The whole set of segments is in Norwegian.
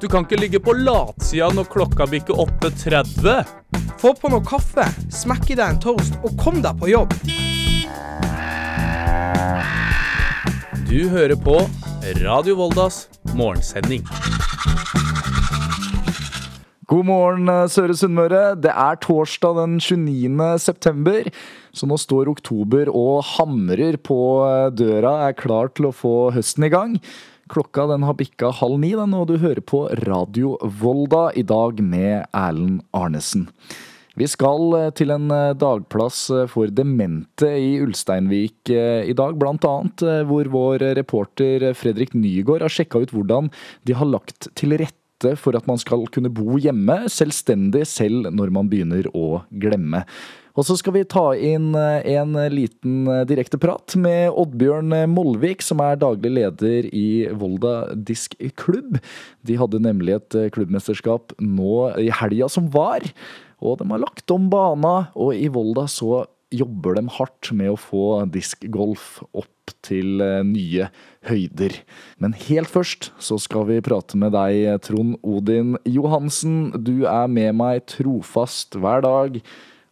Du kan ikke ligge på latsida når klokka bikker 8.30. Få på noe kaffe, smekk i deg en toast og kom deg på jobb. Du hører på Radio Voldas morgensending. God morgen, eh, Søre Sunnmøre. Det er torsdag den 29. september, så nå står oktober og hamrer på eh, døra, er klar til å få høsten i gang. Klokka den har bikka halv ni, den, og du hører på Radio Volda i dag med Erlend Arnesen. Vi skal eh, til en eh, dagplass eh, for demente i Ulsteinvik i dag, eh, hvor vår reporter Fredrik Nygaard har sjekka ut hvordan de har lagt til rette for at man skal kunne bo hjemme selvstendig selv når man begynner å glemme. Og så skal vi ta inn eh, en liten eh, direkte prat med Oddbjørn Molvik, som er daglig leder i Volda Diskklubb. De hadde nemlig et eh, klubbmesterskap nå i helga som var, og de har lagt om bana, og i Volda så jobber de hardt med å få diskgolf opp til eh, nye høyder. Men helt først så skal vi prate med deg, Trond Odin Johansen. Du er med meg trofast hver dag.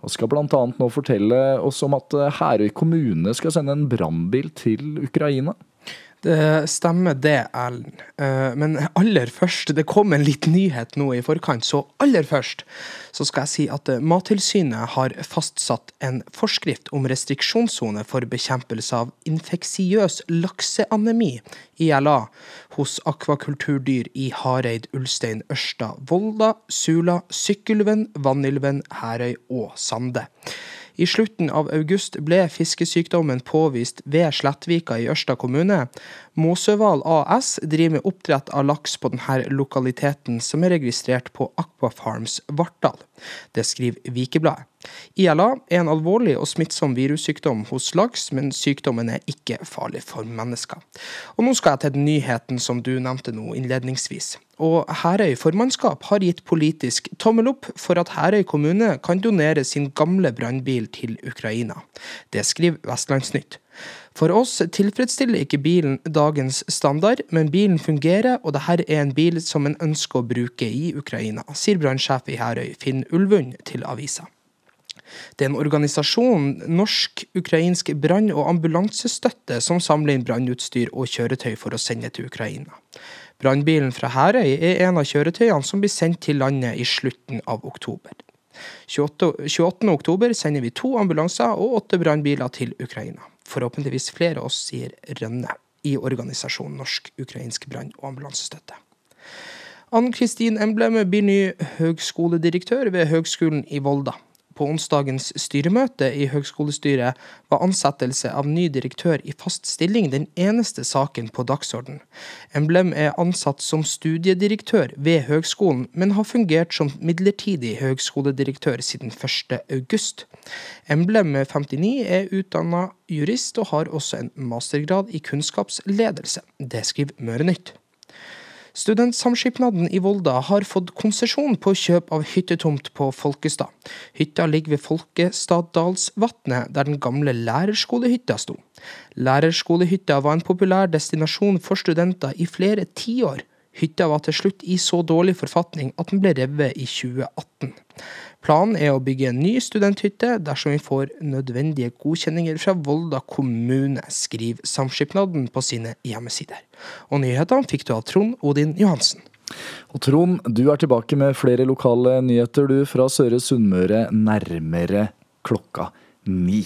Og skal bl.a. nå fortelle oss om at eh, Herøy kommune skal sende en brannbil til Ukraina. Det stemmer det, Erlend. Eh, Men aller først, det kom en liten nyhet nå i forkant, så aller først så skal jeg si at eh, Mattilsynet har fastsatt en forskrift om restriksjonssone for bekjempelse av infeksiøs lakseanemi, ILA, hos akvakulturdyr i Hareid, Ulstein, Ørsta, Volda, Sula, Sykkylven, Vanylven, Herøy og Sande. I slutten av august ble fiskesykdommen påvist ved Slettvika i Ørsta kommune. Måsøval AS driver med oppdrett av laks på denne lokaliteten, som er registrert på Aquafarms Vartdal. Det skriver Vikebladet. ILA er en alvorlig og smittsom virussykdom hos laks, men sykdommen er ikke farlig for mennesker. Og nå skal jeg til nyheten som du nevnte nå innledningsvis. Og Herøy formannskap har gitt politisk tommel opp for at Herøy kommune kan donere sin gamle brannbil til Ukraina. Det skriver Vestlandsnytt. For oss tilfredsstiller ikke bilen dagens standard, men bilen fungerer, og dette er en bil som en ønsker å bruke i Ukraina, sier brannsjef i Herøy, Finn Ulvund, til avisa. Det er en organisasjon, Norsk-ukrainsk brann- og ambulansestøtte, som samler inn brannutstyr og kjøretøy for å sende til Ukraina. Brannbilen fra Herøy er en av kjøretøyene som blir sendt til landet i slutten av oktober. 28. 28. oktober sender vi to ambulanser og åtte brannbiler til Ukraina. Forhåpentligvis flere av oss, sier Rønne i organisasjonen Norsk-ukrainsk brann- og ambulansestøtte. Ann Kristin Embleme blir ny høgskoledirektør ved Høgskolen i Volda. På onsdagens styremøte i høgskolestyret var ansettelse av ny direktør i fast stilling den eneste saken på dagsorden. Emblem er ansatt som studiedirektør ved høgskolen, men har fungert som midlertidig høgskoledirektør siden 1. august. Emblem 59 er utdanna jurist og har også en mastergrad i kunnskapsledelse. Det skriver Mørenytt. Studentsamskipnaden i Volda har fått konsesjon på kjøp av hyttetomt på Folkestad. Hytta ligger ved Folkestaddalsvatnet, der den gamle lærerskolehytta sto. Lærerskolehytta var en populær destinasjon for studenter i flere tiår. Hytta var til slutt i så dårlig forfatning at den ble revet i 2018. Planen er å bygge en ny studenthytte dersom vi får nødvendige godkjenninger fra Volda kommune, skriver Samskipnaden på sine hjemmesider. Og nyhetene fikk du av Trond Odin Johansen. Og Trond, du er tilbake med flere lokale nyheter du fra Søre Sunnmøre nærmere klokka ni.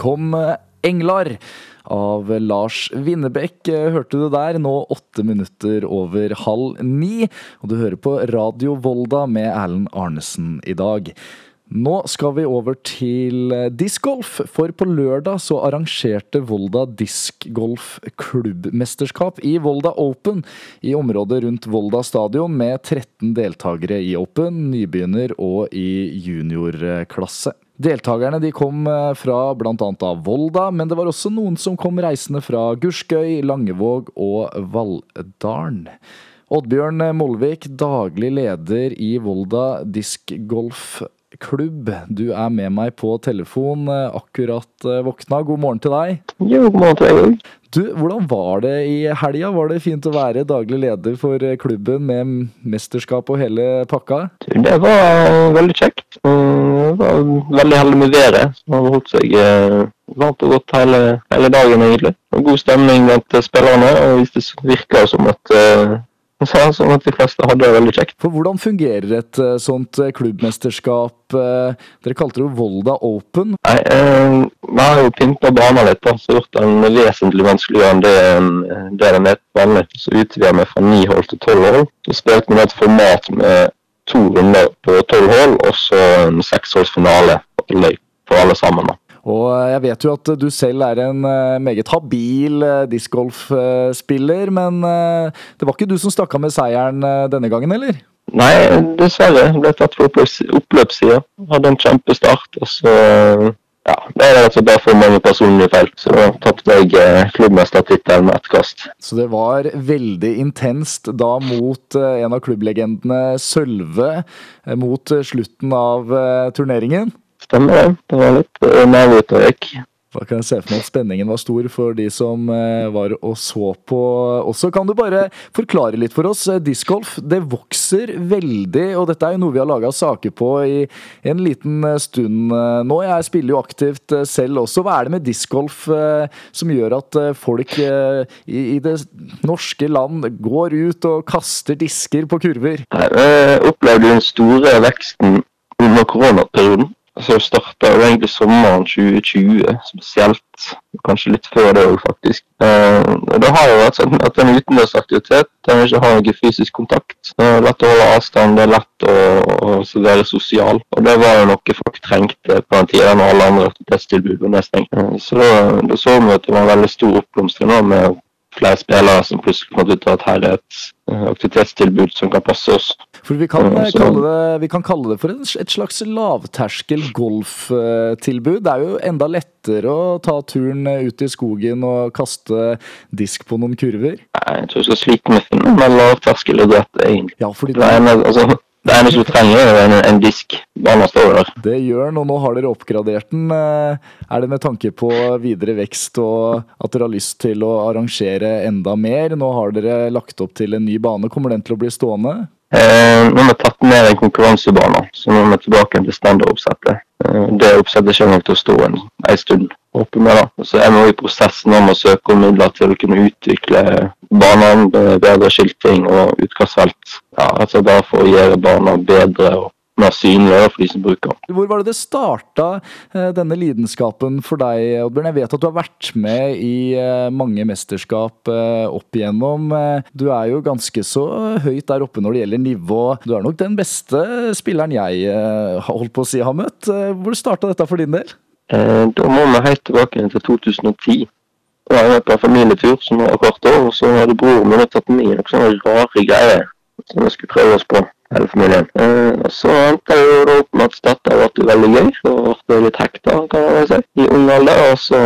Kom Englar av Lars Winnebekk hørte du der, nå åtte minutter over halv ni. Og du hører på Radio Volda med Erlend Arnesen i dag. Nå skal vi over til discgolf, for på lørdag så arrangerte Volda discgolf klubbmesterskap i Volda Open i området rundt Volda stadion med 13 deltakere i Open, nybegynner og i juniorklasse. Deltakerne de kom eh, fra bl.a. Volda, men det var også noen som kom reisende fra Gurskøy, Langevåg og Valldalen. Oddbjørn Molvik, daglig leder i Volda discgolf klubb. Du er med meg på telefon, eh, akkurat eh, våkna. God morgen til deg. Jo, god morgen til deg òg. Du, Hvordan var det i helga? Var det fint å være daglig leder for eh, klubben med mesterskap og hele pakka? Det var veldig kjekt. Jeg var veldig heldig med været. som har holdt seg varmt og godt hele, hele dagen, egentlig. God stemning blant spillerne. og hvis Det virker som at eh, sa sånn at de fleste hadde det veldig kjekt. For Hvordan fungerer et uh, sånt uh, klubbmesterskap? Uh, dere kalte det jo Volda Open. Nei, Vi har jo pynta banen litt, da, så gjort den vesentlig vanskeligere enn det, det den er vanlig. Så utvider vi fra ni hold til tolv hold. Så spilte vi et format med to runder på tolv hold, og så en seksholdsfinale på alle sammen. da. Og jeg vet jo at du selv er en eh, meget habil eh, discgolfspiller, men eh, det var ikke du som stakk av med seieren denne gangen, eller? Nei, dessverre. Jeg ble tatt på oppløpssida. Hadde en kjempestart, og så ja, det er altså bare for mange personlige feil. Så da tapte jeg klubbmestertittelen med ett kast. Så det var veldig intenst da mot en av klubblegendene, Sølve, mot slutten av turneringen? Stemmer det. Det var litt uh, nerveuttrykk. Da kan jeg se for meg at spenningen var stor for de som uh, var og så på også. Kan du bare forklare litt for oss? Uh, Discgolf det vokser veldig, og dette er jo noe vi har laga saker på i en liten stund nå. Jeg spiller jo aktivt selv også. Hva er det med discgolf som gjør at folk i, i det norske land går ut og kaster disker på kurver? Jeg opplevde den store veksten under koronaperioden. Så starta jo egentlig sommeren 2020 spesielt. Kanskje litt før det òg, faktisk. Eh, det har jo vært sånn at en utendørsaktivitet den ikke har noen fysisk kontakt. Det er lett å holde avstand, det er lett å, å være sosial. Og det var jo noe folk trengte på den tida når alle andre aktivitetstilbud var nedstengt. Eh, så da så vi at det var en veldig stor oppblomstring med flere spillere som plutselig fant ut at her er et eh, aktivitetstilbud som kan passe oss. For Vi kan, ja, kalle, det, vi kan kalle det for et slags lavterskel golftilbud. Det er jo enda lettere å ta turen ut i skogen og kaste disk på noen kurver. Nei, jeg tror du skal slite med finne med lavterskelidrett, egentlig. Ja, fordi det... er, altså, det eneste du trenger, er en, en disk. Bare står der. Det gjør den, og nå har dere oppgradert den. Eh, er det med tanke på videre vekst og at dere har lyst til å arrangere enda mer? Nå har dere lagt opp til en ny bane. Kommer den til å bli stående? Eh, nå har vi tatt ned en konkurransebane, så nå er vi tilbake til standardoppsettet. Eh, det oppsettet kommer nok til å stå en, en stund. Håper vi da. Så er vi i prosessen om å søke om midler til å kunne utvikle banene, bedre skilting og utkastfelt. Ja, altså bare for å gjøre barna bedre og mer synlig for de som bruker. Hvor var det det starta, eh, denne lidenskapen for deg, Oddbjørn? Jeg vet at du har vært med i eh, mange mesterskap eh, opp igjennom. Du er jo ganske så høyt der oppe når det gjelder nivå. Du er nok den beste spilleren jeg holdt på å si har møtt. Hvor starta dette for din del? Da må vi helt tilbake til 2010 var jeg på en familietur som var kort år, og så hadde broren min tatt med noen sånne rare greier som vi skulle prøve oss på. Eh, og så endte jeg jo opp med at dette ble veldig gøy. Så ble jeg litt hekta, kan jeg si, i ung alder. Og så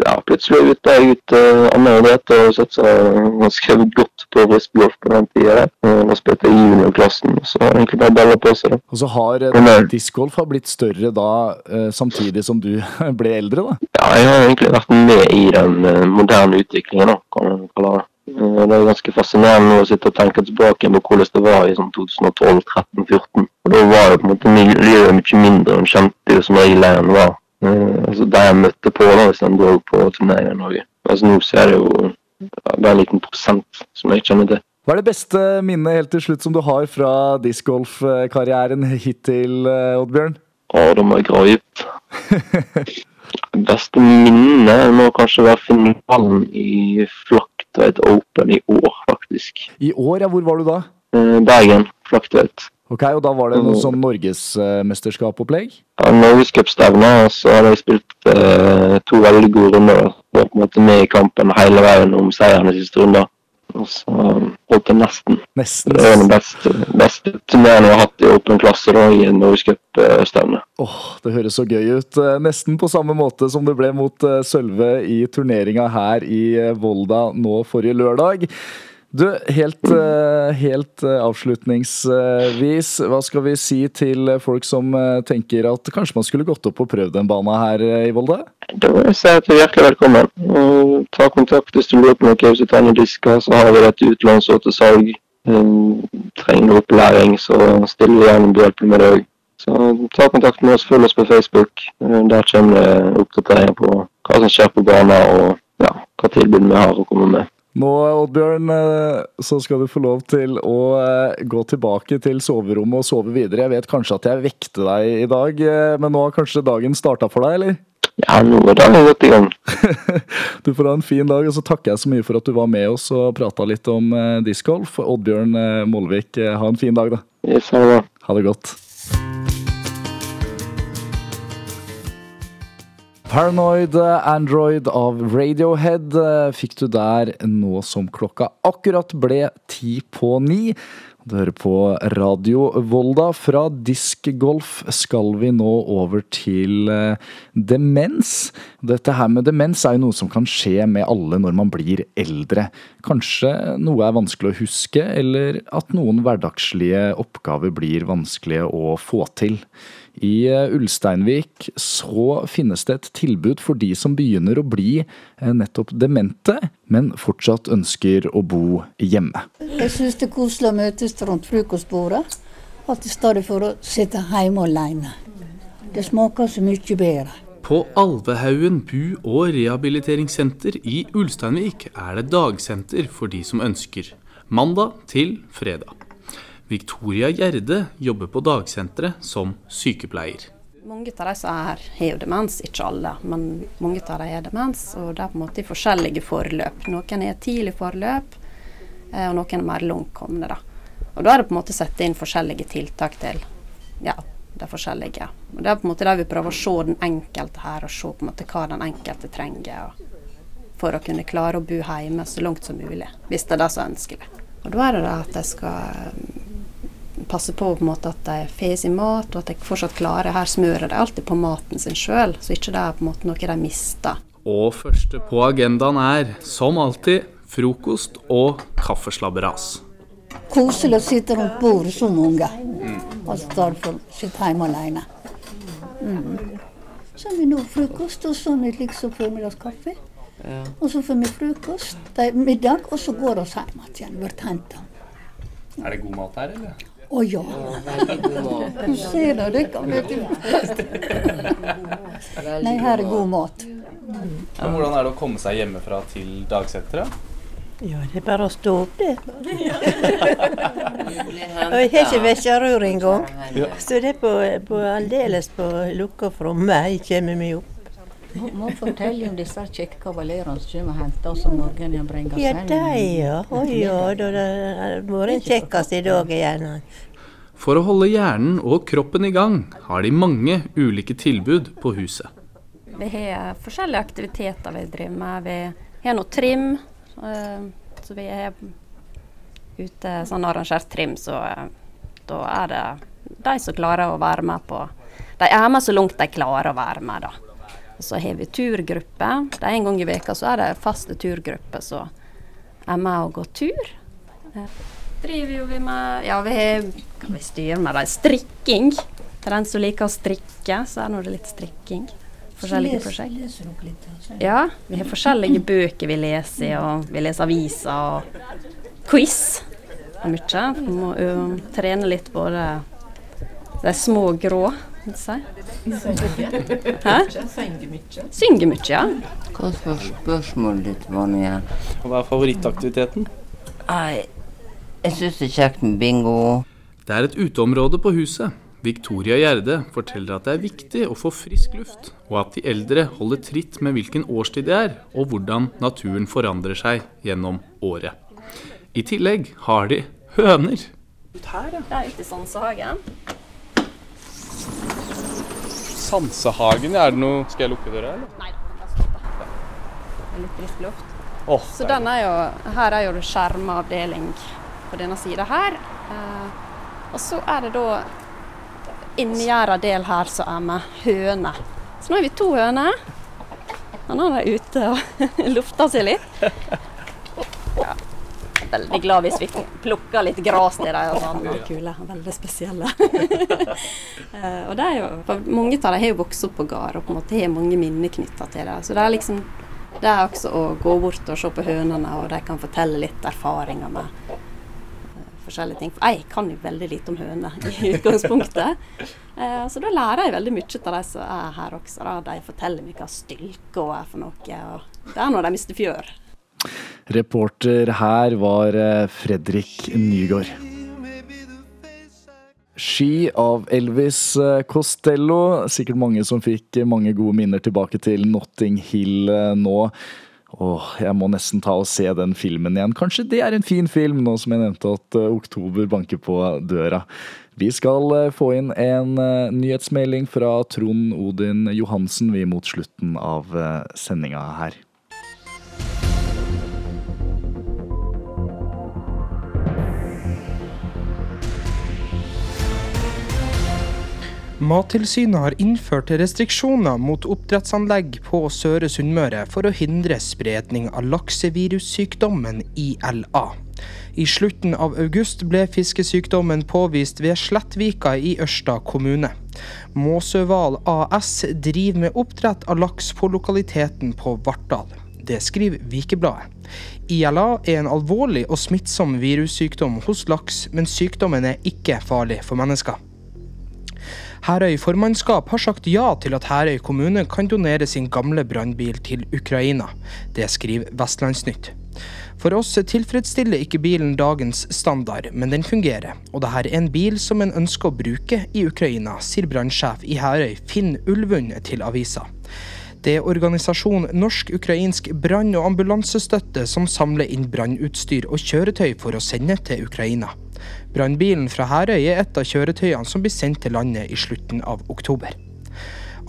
ja, plutselig ute jeg ut uh, andre idretter og satsa ganske godt på brystgolf på den tida. Uh, og spilte i juniorklassen. Så har egentlig bare balla på seg. da. Og så har uh, discgolf blitt større da, uh, samtidig som du ble eldre, da? Ja, jeg har egentlig vært med i den moderne utviklingen, da, kan man kalle det. Det er ganske fascinerende å sitte og tenke tilbake på hvordan det var i sånn 2012-13-14. Og Da var jo på en måte miljøet mye mindre, en kjente jo som regel der en var. Uh, altså De jeg møtte på da, hvis en dro på turneringer i Norge. Altså Nå ser jeg det jo bare en liten prosent som jeg kjenner til. Hva er det beste minnet helt til slutt som du har fra discgolfkarrieren hittil, eh, Oddbjørn? Å, da må jeg grave dypt. beste minnet må kanskje være finalen i Flaktveit Open i år, faktisk. I år, ja. Hvor var du da? Eh, Bergen. Flaktveit. Ok, og Da var det noe sånn norgesmesterskapopplegg? Ja, norgescupstevne, og så hadde jeg spilt eh, to veldig gode runder. Var på en måte med i kampen hele veien om seieren i siste runde. Og så holdt jeg nesten. nesten. Det var den beste, beste turneen jeg har hatt i åpen klasse da, i en norgescupstevne. Oh, det høres så gøy ut. Eh, nesten på samme måte som det ble mot eh, Sølve i turneringa her i eh, Volda nå forrige lørdag. Du, helt, eh, helt eh, avslutningsvis, hva skal vi si til folk som eh, tenker at kanskje man skulle gått opp og prøvd en bane her eh, i Volda? Da vil jeg si at du er hjertelig velkommen. Ta kontakt hvis du lurer på noe du trenger disker, så har vi dette utlånsår til salg. Um, trenger opplæring, så stiller vi gjerne behjelpelig med det òg. Så ta kontakt med oss, følg oss på Facebook. Der kommer det oppdateringer på hva som skjer på banen, og ja, hva tilbud vi har å komme med. Nå, Oddbjørn, eh, så skal du få lov til å eh, gå tilbake til soverommet og sove videre. Jeg vet kanskje at jeg vekte deg i dag, eh, men nå har kanskje dagen starta for deg, eller? Ja, nå er dagen godt i gang. Du får ha en fin dag, og så takker jeg så mye for at du var med oss og prata litt om discgolf. Oddbjørn Molvik, ha en fin dag, da. Yes. Ha det godt. Paranoid Android av Radiohead eh, fikk du der nå som klokka akkurat ble ti på ni. Du hører på Radio Volda. Fra diskgolf skal vi nå over til eh, demens. Dette her med demens er jo noe som kan skje med alle når man blir eldre. Kanskje noe er vanskelig å huske, eller at noen hverdagslige oppgaver blir vanskelige å få til. I eh, Ulsteinvik så finnes det et tilbud for de som begynner å bli eh, nettopp demente, men fortsatt ønsker å bo hjemme. Jeg syns det er koselig å møtes rundt frokostbordet. at i stedet for å sitte hjemme alene. Det smaker så mye bedre. På Alvehaugen bu- og rehabiliteringssenter i Ulsteinvik er det dagsenter for de som ønsker. Mandag til fredag. Victoria Gjerde jobber på dagsenteret som sykepleier. Mange av de som er her, har jo demens. Ikke alle, men mange av dem har demens. Og det er på en måte i forskjellige forløp. Noen er tidlig forløp, eh, og noen er mer langtkomne. Da. Og da er det på en måte å sette inn forskjellige tiltak til ja, de forskjellige. Og Det er på en måte der vi prøver å se den enkelte her, og se på en måte hva den enkelte trenger. For å kunne klare å bo hjemme så langt som mulig, hvis det er det som er ønskelig. Og da er det at jeg skal passe på, på en måte at de får sin mat, og at de fortsatt klarer Her smører de alltid på maten sin sjøl, så ikke det er på en måte noe de mister. Og første på agendaen er, som alltid, frokost og kaffeslabberas. Koselig å sitte rundt bordet som unge, Og i stedet for å sitte hjemme alene. Mm. Så har vi nå frokost, og så har vi liksom formiddagskaffe. Og så får vi frokost, det er middag, og så går vi hjem igjen. Blir henta. Er det god mat her, eller? Å ja. Du ser det, dere kan vi Nei, her er god mat. hvordan er det å komme seg hjemmefra til dagsenteret? Ja, det er bare å stå opp, det. Og jeg har ikke vekkerur engang. Så det er på, på aldeles på lukka fra meg kommer meg opp. Må, må fortelle om disse kjekke kavalerene som kommer og henter oss om morgenen og bringer oss Ja, hjem. de, ja. Å ja, da det har vært en kjekkas i dag igjen. For å holde hjernen og kroppen i gang har de mange ulike tilbud på huset. Vi har forskjellige aktiviteter vi driver med. Vi har noe trim. eh, Så vi har ute sånn arrangert trim, så eh, da er det de som klarer å være med på De er med så langt de klarer å være med, da. Og så har vi turgruppe. Det er En gang i veka så er det faste turgrupper som er med og går tur. Driver jo vi med Ja, vi har Kan vi styre med det? Strikking. Til den som liker å strikke, så er nå det litt strikking. Forskjellige prosjekt. Ja, vi har forskjellige bøker vi leser og vi leser aviser og quiz. Mye. Vi må ø, trene litt både de små grå, si. Hæ? Synger mye, ja. Hva var spørsmålet ditt var nå igjen? Hva er favorittaktiviteten? Nei, jeg syns det er kjekt med bingo. Det er et uteområde på huset. Victoria Gjerde forteller at det er viktig å få frisk luft, og at de eldre holder tritt med hvilken årstid det er, og hvordan naturen forandrer seg gjennom året. I tillegg har de høner. Det er ute i Sansehagen. Sansehagen, er det noe Skal jeg lukke døra, eller? Nei, det er. Er litt frisk luft. Oh, Så den er jo, her er jo det skjerma avdeling på denne sida her. Eh, og så er det da inngjerda del her som er med høner. Så nå er vi to høner. Og nå er ute og lufter seg litt. Veldig glad hvis vi plukker litt gress til dem. og sånn. Ja, kule. Veldig spesielle. Eh, og det er jo, for Mange av dem har jo vokst opp på gård og på en måte har mange minner knytta til det. Så det er liksom det er også å gå bort og se på hønene, og de kan fortelle litt erfaringer med eh, forskjellige ting. For jeg kan jo veldig lite om høner i utgangspunktet. Eh, så da lærer jeg veldig mye av de som er her også. Da. De forteller meg hva stylke er for noe. Og det er når de mister fjør. Reporter her var eh, Fredrik Nygaard. Ski av Elvis eh, Costello. Sikkert mange som fikk mange gode minner tilbake til Notting Hill eh, nå. Åh, jeg må nesten ta og se den filmen igjen. Kanskje det er en fin film, nå som jeg nevnte at oktober banker på døra. Vi skal få inn en nyhetsmelding fra Trond Odin Johansen vi mot slutten av sendinga her. Mattilsynet har innført restriksjoner mot oppdrettsanlegg på Søre Sunnmøre for å hindre spredning av laksevirussykdommen ILA. I slutten av august ble fiskesykdommen påvist ved Slettvika i Ørsta kommune. Måsøval AS driver med oppdrett av laks på lokaliteten på Vartdal. Det skriver Vikebladet. ILA er en alvorlig og smittsom virussykdom hos laks, men sykdommen er ikke farlig for mennesker. Herøy formannskap har sagt ja til at Herøy kommune kan donere sin gamle brannbil til Ukraina. Det skriver Vestlandsnytt. For oss tilfredsstiller ikke bilen dagens standard, men den fungerer. Og dette er en bil som en ønsker å bruke i Ukraina, sier brannsjef i Herøy Finn Ulvund til avisa. Det er organisasjonen Norsk-ukrainsk brann- og ambulansestøtte som samler inn brannutstyr og kjøretøy for å sende til Ukraina. Brannbilen fra Herøy er et av kjøretøyene som blir sendt til landet i slutten av oktober.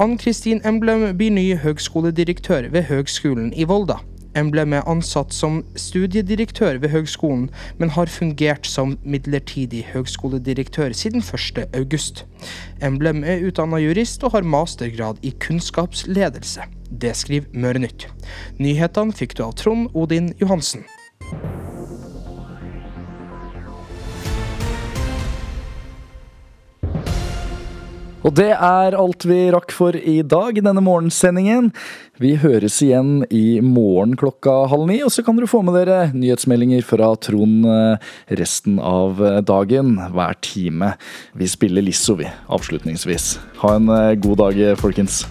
Ann-Kristin Emblem blir ny høgskoledirektør ved Høgskolen i Volda. Emblem er ansatt som studiedirektør ved høgskolen, men har fungert som midlertidig høgskoledirektør siden 1.8. Emblem er utdanna jurist og har mastergrad i kunnskapsledelse. Det skriver Mørenytt. Nyhetene fikk du av Trond Odin Johansen. Og det er alt vi rakk for i dag i denne morgensendingen. Vi høres igjen i morgen klokka halv ni, og så kan dere få med dere nyhetsmeldinger fra Trond eh, resten av eh, dagen, hver time. Vi spiller Lisso, vi, avslutningsvis. Ha en eh, god dag, folkens.